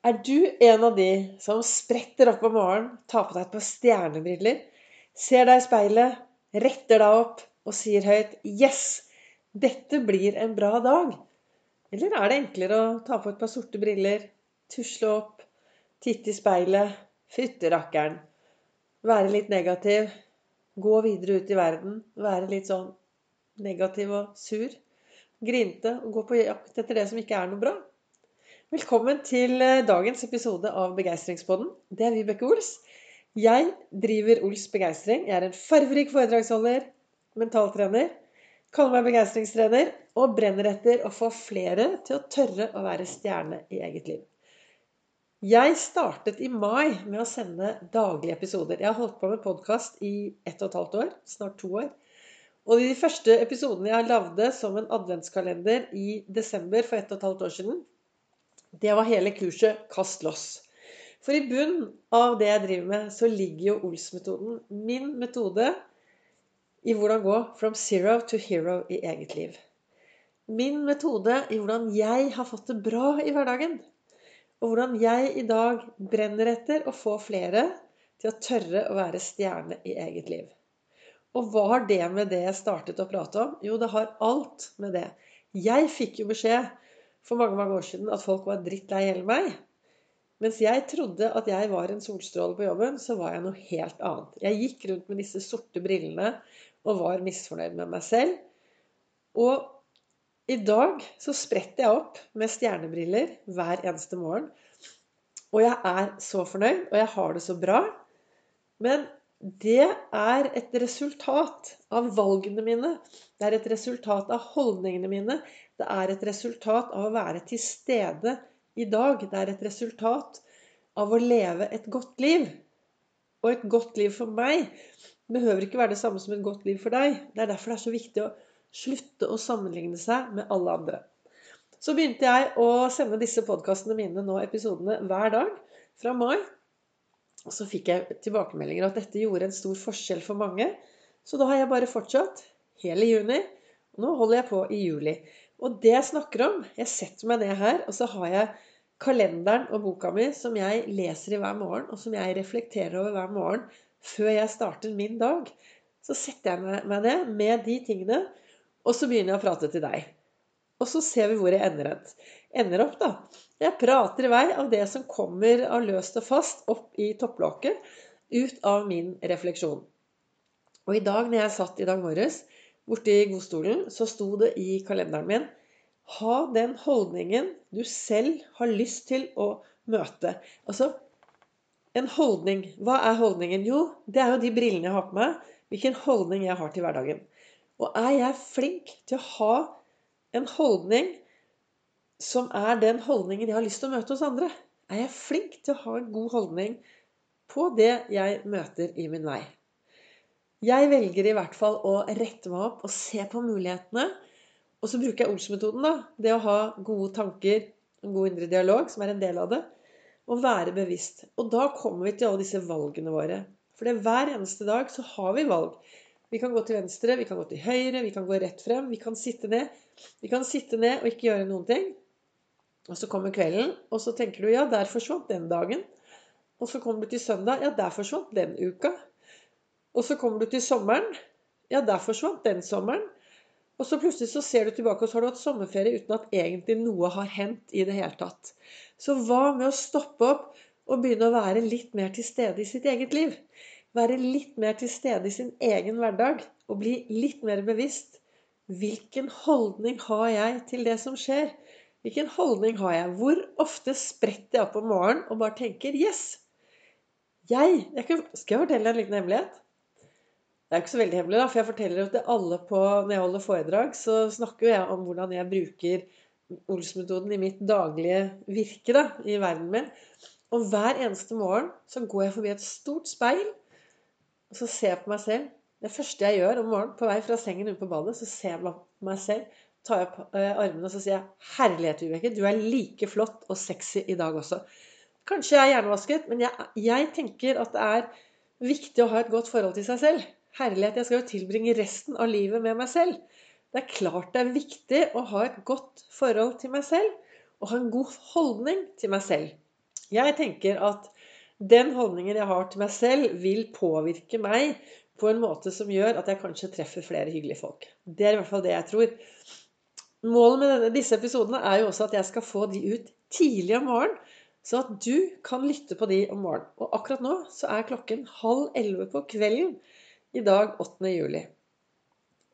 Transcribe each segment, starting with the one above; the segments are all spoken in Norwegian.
Er du en av de som spretter opp om morgenen, tar på deg et par stjernebriller, ser deg i speilet, retter deg opp og sier høyt 'Yes! Dette blir en bra dag'? Eller er det enklere å ta på et par sorte briller, tusle opp, titte i speilet, fytte rakkeren, være litt negativ, gå videre ut i verden, være litt sånn negativ og sur, grinte og gå på jakt etter det som ikke er noe bra? Velkommen til eh, dagens episode av Begeistringspodden. Det er Vibeke Ols. Jeg driver Ols Begeistring. Jeg er en farverik foredragsholder, mentaltrener, kaller meg begeistringstrener og brenner etter å få flere til å tørre å være stjerne i eget liv. Jeg startet i mai med å sende daglige episoder. Jeg har holdt på med podkast i ett og et halvt år, snart to år. Og de første episodene jeg lagde som en adventskalender i desember for ett og et halvt år siden, det var hele kurset 'Kast loss'. For i bunnen av det jeg driver med, så ligger jo Ols-metoden. Min metode i hvordan gå from zero to hero i eget liv. Min metode i hvordan jeg har fått det bra i hverdagen. Og hvordan jeg i dag brenner etter å få flere til å tørre å være stjerne i eget liv. Og hva har det med det jeg startet å prate om? Jo, det har alt med det. Jeg fikk jo beskjed for mange mange år siden at folk var drittlei hele meg. Mens jeg trodde at jeg var en solstråle på jobben, så var jeg noe helt annet. Jeg gikk rundt med disse sorte brillene og var misfornøyd med meg selv. Og i dag så spretter jeg opp med stjernebriller hver eneste morgen. Og jeg er så fornøyd, og jeg har det så bra. Men det er et resultat av valgene mine. Det er et resultat av holdningene mine. Det er et resultat av å være til stede i dag. Det er et resultat av å leve et godt liv. Og et godt liv for meg behøver ikke være det samme som et godt liv for deg. Det er derfor det er så viktig å slutte å sammenligne seg med alle andre. Så begynte jeg å sende disse podkastene mine nå, episodene, hver dag fra mai. Og så fikk jeg tilbakemeldinger at dette gjorde en stor forskjell for mange. Så da har jeg bare fortsatt hele juni. Og nå holder jeg på i juli. Og det jeg snakker om Jeg setter meg ned her, og så har jeg kalenderen og boka mi som jeg leser i hver morgen, og som jeg reflekterer over hver morgen før jeg starter min dag. Så setter jeg meg ned med de tingene, og så begynner jeg å prate til deg. Og så ser vi hvor jeg ender, ender opp, da. Jeg prater i vei av det som kommer av løst og fast opp i topplokket, ut av min refleksjon. Og i dag når jeg satt i dag morges, borti godstolen, så sto det i kalenderen min Ha den holdningen du selv har lyst til å møte. Altså en holdning. Hva er holdningen? Jo, det er jo de brillene jeg har på meg. Hvilken holdning jeg har til hverdagen. Og er jeg flink til å ha en holdning som er den holdningen jeg har lyst til å møte hos andre? Er jeg flink til å ha en god holdning på det jeg møter i min vei? Jeg velger i hvert fall å rette meg opp og se på mulighetene. Og så bruker jeg Ols-metoden. da, Det å ha gode tanker, en god indre dialog, som er en del av det. Og være bevisst. Og da kommer vi til alle disse valgene våre. For det hver eneste dag så har vi valg. Vi kan gå til venstre, vi kan gå til høyre, vi kan gå rett frem. Vi kan sitte ned. Vi kan sitte ned og ikke gjøre noen ting. Og så kommer kvelden, og så tenker du ja, der forsvant den dagen. Og så kommer du til søndag. Ja, der forsvant den uka. Og så kommer du til sommeren. Ja, der forsvant den sommeren. Og så plutselig så ser du tilbake, og så har du hatt sommerferie uten at egentlig noe har hendt i det hele tatt. Så hva med å stoppe opp og begynne å være litt mer til stede i sitt eget liv? Være litt mer til stede i sin egen hverdag og bli litt mer bevisst. Hvilken holdning har jeg til det som skjer? Hvilken holdning har jeg? Hvor ofte spretter jeg opp om morgenen og bare tenker 'yes'? Jeg, jeg Skal jeg fortelle deg en liten hemmelighet? Det er ikke så veldig hemmelig, da, for jeg forteller jo til alle på, når jeg holder foredrag, så snakker jeg om hvordan jeg bruker Ols-metoden i mitt daglige virke da, i verden min. Og hver eneste morgen så går jeg forbi et stort speil, og så ser jeg på meg selv. Det første jeg gjør om morgenen, på vei fra sengen ut på badet, så ser jeg på meg selv, tar jeg opp eh, armene og så sier jeg, 'Herlighet, Vibeke, du er like flott og sexy i dag også'. Kanskje jeg er hjernevasket, men jeg, jeg tenker at det er viktig å ha et godt forhold til seg selv. Herlighet, jeg skal jo tilbringe resten av livet med meg selv. Det er klart det er viktig å ha et godt forhold til meg selv og ha en god holdning til meg selv. Jeg tenker at den holdningen jeg har til meg selv, vil påvirke meg på en måte som gjør at jeg kanskje treffer flere hyggelige folk. Det er i hvert fall det jeg tror. Målet med denne, disse episodene er jo også at jeg skal få de ut tidlig om morgenen, så at du kan lytte på de om morgenen. Og akkurat nå så er klokken halv elleve på kvelden i dag 8. juli.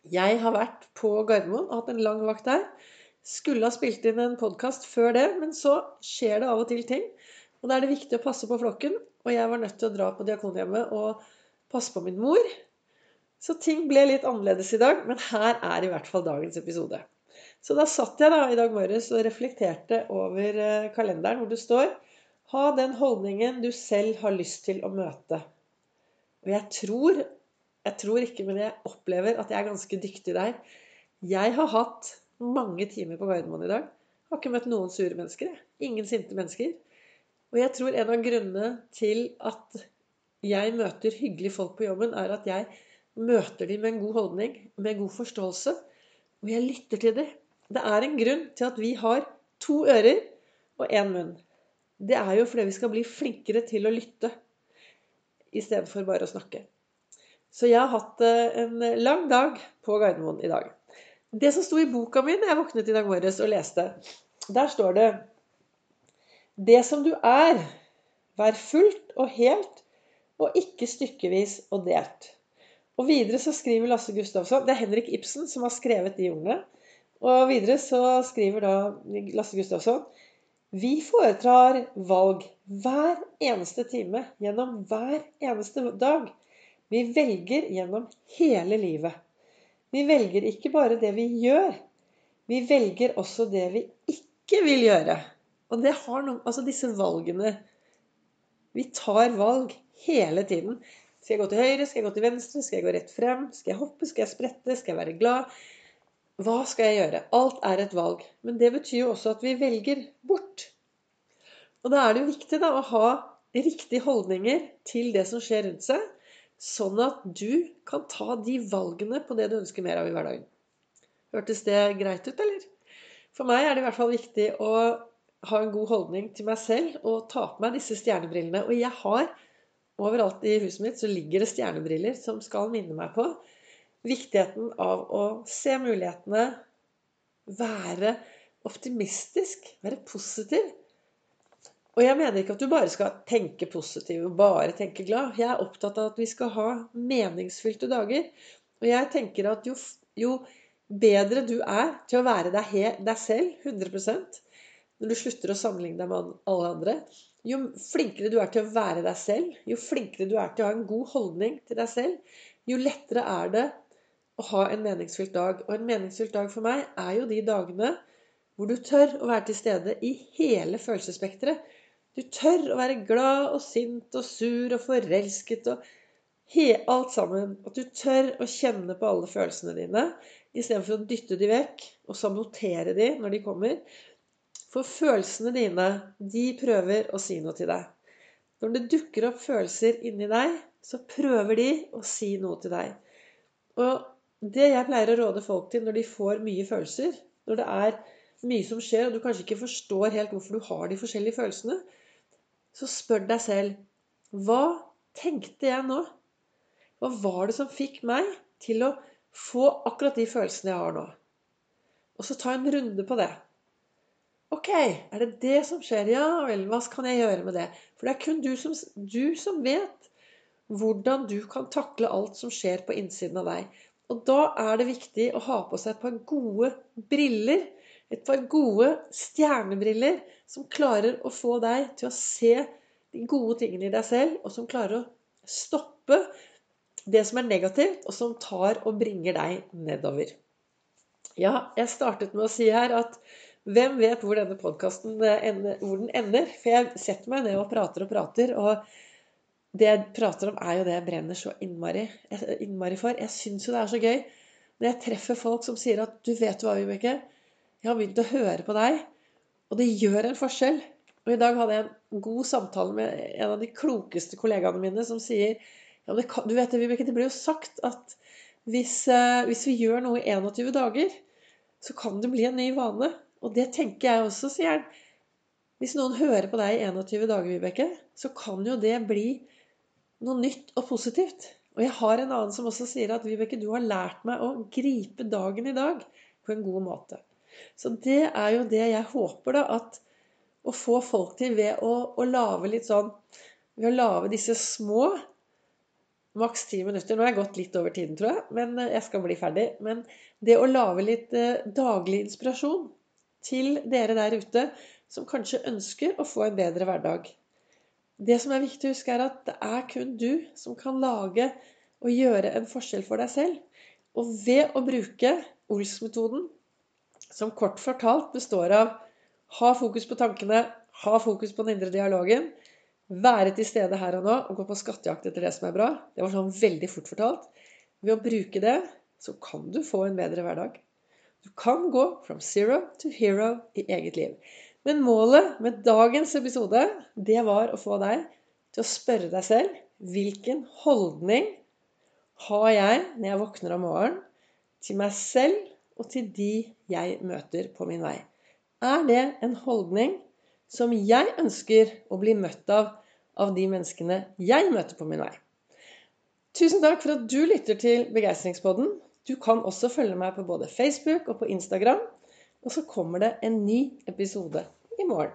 Jeg har vært på Gardermoen og hatt en lang vakt der. Skulle ha spilt inn en podkast før det, men så skjer det av og til ting. Og da er det viktig å passe på flokken. Og jeg var nødt til å dra på Diakonhjemmet og passe på min mor. Så ting ble litt annerledes i dag, men her er i hvert fall dagens episode. Så da satt jeg da i dag morges og reflekterte over eh, kalenderen hvor det står Ha den holdningen du selv har lyst til å møte. Og jeg tror Jeg tror ikke, men jeg opplever at jeg er ganske dyktig der. Jeg har hatt mange timer på Gardermoen i dag. Jeg Har ikke møtt noen sure mennesker. Ingen sinte mennesker. Og jeg tror en av grunnene til at jeg møter hyggelige folk på jobben, er at jeg møter dem med en god holdning, med god forståelse. Og jeg lytter til dem. Det er en grunn til at vi har to ører og én munn. Det er jo fordi vi skal bli flinkere til å lytte istedenfor bare å snakke. Så jeg har hatt eh, en lang dag på Gardermoen i dag. Det som sto i boka mi da jeg våknet i dag morges og leste, der står det det som du er, vær fullt og helt, og ikke stykkevis og delt. Og videre så skriver Lasse Gustavsson Det er Henrik Ibsen som har skrevet de ordene. Og videre så skriver da Lasse Gustavsson Vi foretar valg hver eneste time gjennom hver eneste dag. Vi velger gjennom hele livet. Vi velger ikke bare det vi gjør. Vi velger også det vi ikke vil gjøre. Og det har noe Altså disse valgene Vi tar valg hele tiden. Skal jeg gå til høyre? Skal jeg gå til venstre? Skal jeg gå rett frem? Skal jeg hoppe? Skal jeg sprette? Skal jeg være glad? Hva skal jeg gjøre? Alt er et valg. Men det betyr jo også at vi velger bort. Og da er det jo viktig da, å ha riktige holdninger til det som skjer rundt seg, sånn at du kan ta de valgene på det du ønsker mer av i hverdagen. Hørtes det greit ut, eller? For meg er det i hvert fall viktig å ha en god holdning til meg selv og ta på meg disse stjernebrillene. Og jeg har overalt i huset mitt så ligger det stjernebriller som skal minne meg på viktigheten av å se mulighetene, være optimistisk, være positiv. Og jeg mener ikke at du bare skal tenke positiv og bare tenke glad. Jeg er opptatt av at vi skal ha meningsfylte dager. Og jeg tenker at jo, jo bedre du er til å være deg, deg selv 100% når du slutter å sammenligne deg med alle andre, jo flinkere du er til å være deg selv, jo flinkere du er til å ha en god holdning til deg selv, jo lettere er det å ha en meningsfylt dag. Og en meningsfylt dag for meg er jo de dagene hvor du tør å være til stede i hele følelsesspekteret. Du tør å være glad og sint og sur og forelsket og alt sammen. At du tør å kjenne på alle følelsene dine istedenfor å dytte de vekk og sabotere de når de kommer. For følelsene dine, de prøver å si noe til deg. Når det dukker opp følelser inni deg, så prøver de å si noe til deg. Og det jeg pleier å råde folk til når de får mye følelser, når det er mye som skjer, og du kanskje ikke forstår helt hvorfor du har de forskjellige følelsene, så spør deg selv Hva tenkte jeg nå? Hva var det som fikk meg til å få akkurat de følelsene jeg har nå? Og så ta en runde på det. Ok, er det det som skjer? Ja vel, hva kan jeg gjøre med det? For det er kun du som, du som vet hvordan du kan takle alt som skjer på innsiden av deg. Og da er det viktig å ha på seg et par gode briller. Et par gode stjernebriller som klarer å få deg til å se de gode tingene i deg selv, og som klarer å stoppe det som er negativt, og som tar og bringer deg nedover. Ja, jeg startet med å si her at hvem vet hvor denne podkasten eh, ender, ender? For jeg setter meg ned og prater og prater. Og det jeg prater om, er jo det jeg brenner så innmari, innmari for. Jeg syns jo det er så gøy når jeg treffer folk som sier at 'Du vet hva, Vibeke? Jeg har begynt å høre på deg, og det gjør en forskjell.' Og i dag hadde jeg en god samtale med en av de klokeste kollegaene mine som sier ja, det kan, du vet det, Vibeke, det blir jo sagt at hvis, eh, hvis vi gjør noe i 21 dager, så kan det bli en ny vane. Og det tenker jeg også, sier han. Hvis noen hører på deg i 21 dager, Vibeke, så kan jo det bli noe nytt og positivt. Og jeg har en annen som også sier at Vibeke, du har lært meg å gripe dagen i dag på en god måte. Så det er jo det jeg håper, da. At å få folk til ved å, å lage litt sånn Ved å lage disse små Maks ti minutter. Nå har jeg gått litt over tiden, tror jeg, men eh, jeg skal bli ferdig. Men det å lage litt eh, daglig inspirasjon til dere der ute som kanskje ønsker å få en bedre hverdag. Det som er viktig å huske, er at det er kun du som kan lage og gjøre en forskjell for deg selv. Og ved å bruke Ols-metoden, som kort fortalt består av ha fokus på tankene, ha fokus på den indre dialogen, være til stede her og nå og gå på skattejakt etter det som er bra. Det var sånn veldig fort fortalt. Ved å bruke det, så kan du få en bedre hverdag. Du kan gå from zero to hero i eget liv. Men målet med dagens episode, det var å få deg til å spørre deg selv hvilken holdning har jeg når jeg våkner om morgenen, til meg selv og til de jeg møter på min vei? Er det en holdning som jeg ønsker å bli møtt av av de menneskene jeg møter på min vei. Tusen takk for at du lytter til Begeistringspodden. Du kan også følge meg på både Facebook og på Instagram. Og så kommer det en ny episode i morgen.